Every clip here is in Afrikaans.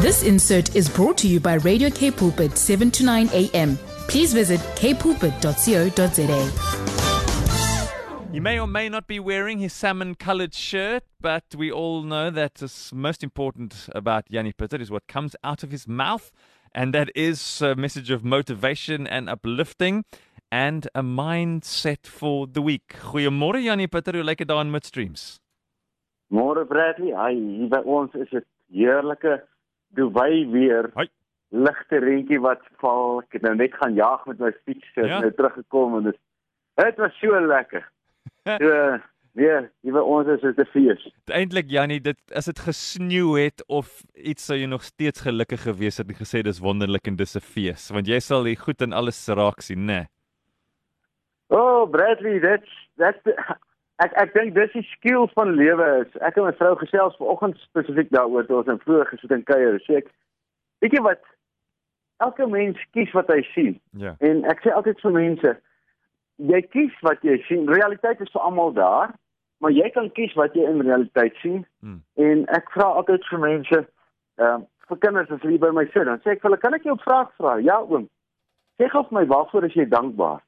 This insert is brought to you by Radio K Pulpit 7 to 9 a.m. Please visit kpulpit.co.za. He may or may not be wearing his salmon colored shirt, but we all know that the most important about Yanni Pitter is what comes out of his mouth, and that is a message of motivation and uplifting and a mindset for the week. Goeiemôre Yanni Pitter, hoe lyk dit daar in Midstreams? Môre Bradley, hy hier by ons is dit heerlike Dubai weer. Hoi. Ligte reentjie wat val. Ek het nou net gaan jag met my fiets, so Ja. nou teruggekom en dit dit was so lekker. So weer, hier by ons is dit 'n fees. Eintlik Jannie, dit as dit gesneeu het of iets sou jy nog steeds gelukkig gewees het en gesê dis wonderlik en dis 'n fees, want jy sal hier goed en alles raak sien, né? Nee. Oh, Bradley, that's that's the, ek ek dink dis die skill van lewe is. Ek en my vrou gesels vanoggend spesifiek daaroor toe ons in vroeg gesit en kuier. Sê ek, weet jy wat? Elke mens kies wat hy sien. Ja. En ek sê altyd vir mense, jy kies wat jy sien. Realiteit is vir almal daar, maar jy kan kies wat jy in realiteit sien. Hmm. En ek vra altyd vir mense, ehm uh, vir kinders as hulle by my sit, dan sê ek vir hulle, "Kan ek jou 'n vraag vra?" Ja, oom. Sê gou vir my waarvoor is jy dankbaar?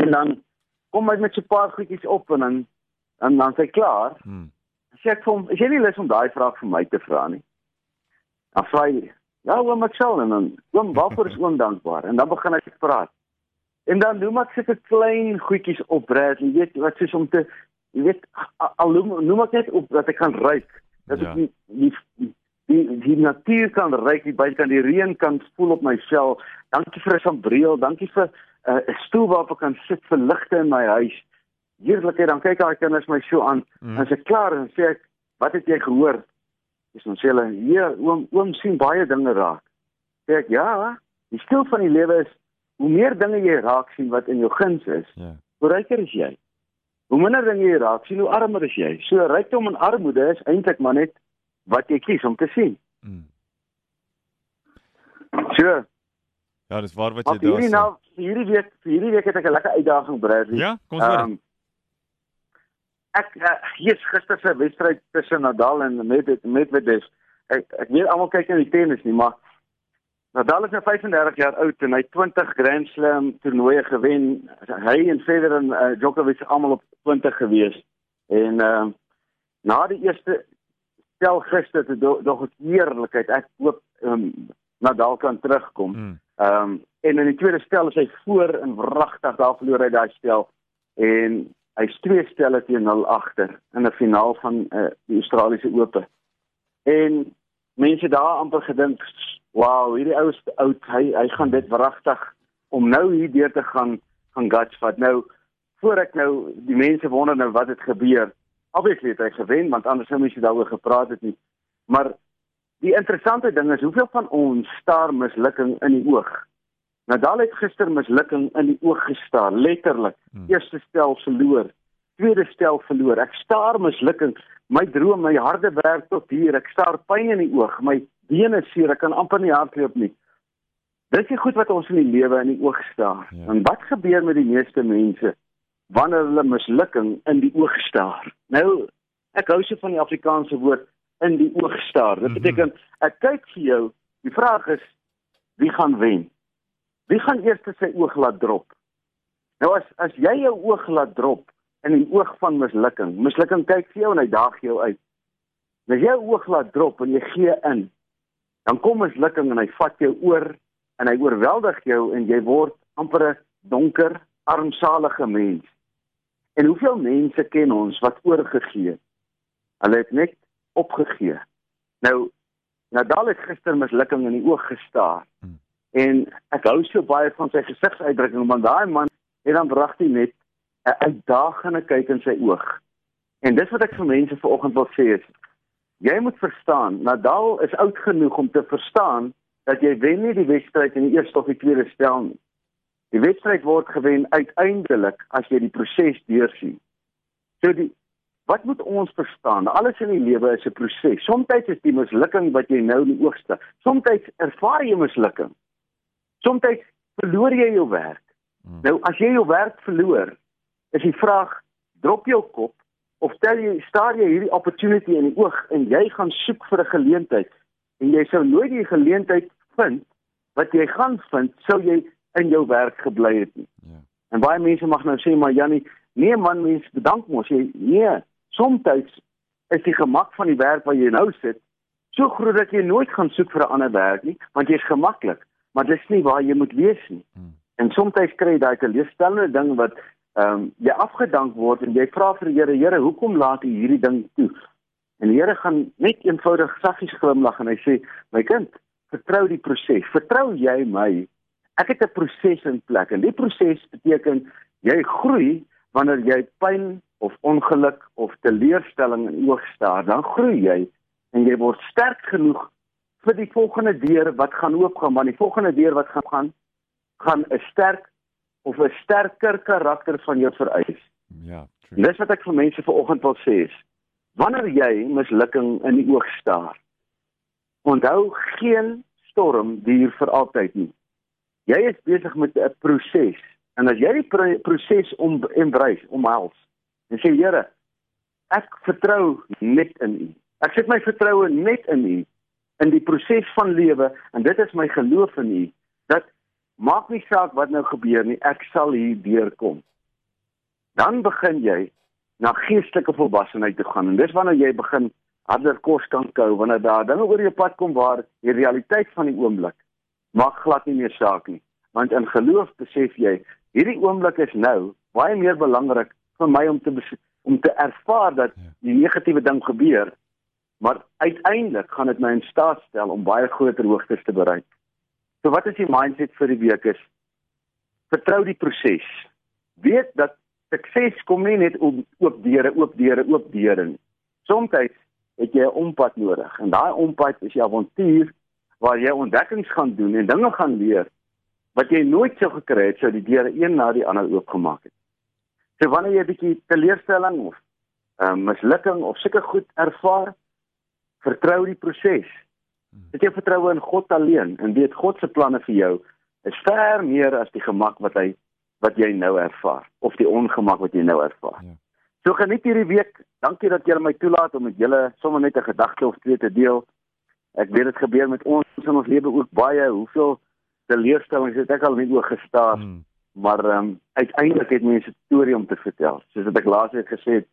En dan kom hy met so 'n paar goedjies op en dan en dan sê hy klaar. Hmm. Sê ek vir hom, "Is jy nie lus om daai vraag vir my te vra nie?" Dan vra hy, "Ja, oom, ek sal." En dan, "Oom, waarvoor is oom dankbaar?" En dan begin hy te praat. En dan noem ek sulke klein goedjies op, Brad, jy weet wat soos om te jy weet al noem, noem ek net op dat ek kan ruik. Dat Ja. ek die die die, die natuur kan ruik, die buite kan die reën kan voel op my vel. Dankie vir 'n sambreel, dankie vir uh, 'n stoel waarop ek kan sit vir ligte in my huis. Heerlikheid, dan kyk daai kinders my so aan. Mm. En as ek klaar dan sê ek, "Wat het jy gehoor?" Dis dan sê hulle, "Ja, oom, oom sien baie dinge raak." Sê ek, "Ja, die stil van die lewe is hoe meer dinge jy raak sien wat in jou guns is, Ja. hoe ryker is jy. Hoe minder dinge jy raak sien, hoe armer is jy. So rykdom en armoede is eintlik maar net wat jy kies om te sien. Mm. So, Ja, dis waar wat jy daar hierdie sê. nou vir hierdie week, hierdie week het ek 'n lekker uitdaging Bradley. Ja, kom ons hoor. Ehm, ek uh, hier gister se wedstryd tussen Nadal en Medvedev. Medvedev. Ek ek weet almal kyk na die tennis nie, maar Nadal is nou 35 jaar oud en hy het 20 Grand Slam toernooie gewen. Hy en Federer en uh, Djokovic almal op 20 gewees. En ehm uh, na die eerste stel gister do- nog 'n heerlikheid. Ek hoop ehm um, Nadal kan terugkom. Mm. Ehm um, en in die tweede stel is hy voor en wragtig daar verloor hy daai stel en hy's twee stelle teen 0 agter in 'n finaal van uh, die Australiese Ope. En mense daar amper gedink, "Wow, hierdie ou is te oud. Hy hy gaan dit wragtig om nou hier deur te gaan gaan guts vat." Nou voor ek nou die mense wonder nou wat het gebeur. Obviously het hy gewen want anders sou mense daaroor gepraat het nie. Maar Die interessante ding is hoeveel van ons staar mislukking in die oog. Nadal het gister mislukking in die oog gestaar, letterlik. Hmm. Eerste stel verloor, tweede stel verloor. Ek staar mislukking. My droom, my harde werk tot hier. Ek staar pyn in die oog. My bene seer, ek kan amper nie hardloop nie. Dis die goed wat ons in die lewe in die oog staar. Ja. En wat gebeur met die meeste mense wanneer hulle mislukking in die oog staar? Nou, ek hou so van die Afrikaanse woord in die oog staar. Dit Mhm. beteken ek kyk vir jou. Die vraag is wie gaan wen? Wie gaan eers sy oog laat drop? Nou as as jy jou oog laat drop in die oog van mislukking. Mislukking kyk vir jou en hy daag jou uit. En as jy jou oog laat drop en jy gee in, dan kom mislukking en hy vat jou oor en hy oorweldig jou en jy word amper 'n donker, armsalige mens. En hoeveel mense ken ons wat oorgegee het? Hulle het net opgegee. Nou Nadal het gister mislukking in die oog gestaar. Hmm. En ek hou so baie van sy gesigsuitdrukking want daai man het dan pragtig net 'n uitdagende kyk in sy oog. En dis wat ek vir mense vanoggend wil sê is jy moet verstaan, Nadal is oud genoeg om te verstaan dat jy wen nie die wedstryd in die eerste of die tweede stel nie. Die wedstryd word gewen uiteindelik as jy die proses deursien. So die wat moet ons verstaan? Alles in die lewe is 'n proses. Somstyds is die mislukking wat jy nou in die oog staar. Somstyds ervaar jy mislukking. Somstyds verloor jy jou werk. Hmm. Nou as jy jou werk verloor, is die vraag, drop jou kop of tel jy staar jy hierdie opportunity in die oog en jy gaan soek vir 'n geleentheid en jy sou nooit die geleentheid vind wat jy gaan vind sou jy in jou werk gebly het nie. Ja. En baie mense mag nou sê maar Jannie, nee man, mens bedank mos jy. Nee, soms is die gemak van die werk waar jy nou sit so groot dat jy nooit gaan soek vir 'n ander werk nie, want jy's gemaklik, maar dis nie waar jy moet wees nie. Hmm. En soms kry jy daai teleurstellende ding wat ehm um, jy afgedank word en jy vra vir die Here, Here, hoekom laat U hierdie ding toe? En die Here gaan net eenvoudig saggies glimlag en hy sê, my kind, vertrou die proses. Vertrou jy my? Ek het 'n proses in plek en die proses beteken jy groei wanneer jy pyn of ongeluk of teleurstelling in oog staar, dan groei jy en jy word sterk genoeg vir die volgende deur wat gaan oopgaan, want die volgende deur wat gaan gaan gaan 'n sterk of 'n sterker karakter van jou vereis. Ja. True. Dis wat ek vir mense vanoggend wil sê is wanneer jy mislukking in die oog staar, onthou geen storm duur vir altyd nie. Jy is besig met 'n proses en as jy die proses om embrace, omhels en sê Here, ek vertrou net in U. Ek sit my vertroue net in U in die proses van lewe en dit is my geloof in U dat maak nie saak wat nou gebeur nie, ek sal hier deurkom. Dan begin jy na geestelike volwassenheid te gaan en dis wanneer jy begin harder kos kan kou wanneer daar dinge oor jou pad kom waar die realiteit van die oomblik maak glad nie meer saak nie. Want in geloof besef jy hierdie oomblik is nou baie meer belangrik vir my om te om te ervaar dat ja. die negatiewe ding gebeur maar uiteindelik gaan dit my in staat stel om baie groter hoogtes te bereik. So wat is die mindset vir die week is vertrou die proses. Weet dat sukses kom nie net op oop deure, oop deure, oop deure nie. Soms het jy 'n ompad nodig en daai ompad is 'n avontuur waar jy ontdekkings gaan doen en dinge gaan leer wat jy nooit sou gekry het sou die deure een na die ander oopgemaak het. So wanneer jy 'n bietjie teleurstelling of um, mislukking of sulke goed ervaar, vertrou die proses. Het jy vertroue in God alleen en weet God se planne vir jou is ver meer as die gemak wat hy wat jy nou ervaar of die ongemak wat jy nou ervaar. Ja. So geniet hierdie week. Dankie dat jy my toelaat om met julle sommer net 'n gedagte of twee te deel. Ek weet dit gebeur met ons in ons lewe ook baie. Hoeveel teleurstellings het ek al nie oor gestaar. Hmm. Maar ehm um, uiteindelik het mense storie om te vertel. Soos wat ek laas het gesê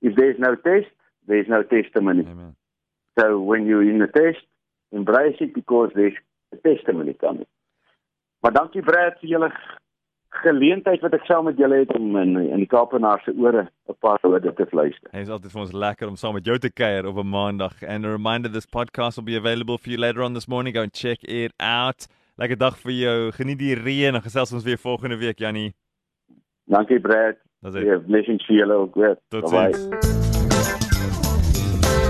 if there is no test, there is no testimony. Amen. So when you in the test, embrace it because there's a testimony coming. Maar dankie Brad vir julle geleentheid wat ek saam met julle het om in in die Kaapenaar se ore 'n paar woorde te luister. Hey, is altyd vir ons lekker om saam met jou te kuier op 'n maandag. And a reminder this podcast will be available for you later on this morning. Go and check it out. Lekker dag vir jou. Geniet die reën en gesels ons weer volgende week, Jannie. Dankie Brad. Dis 'n blessing vir julle ook. Totsiens.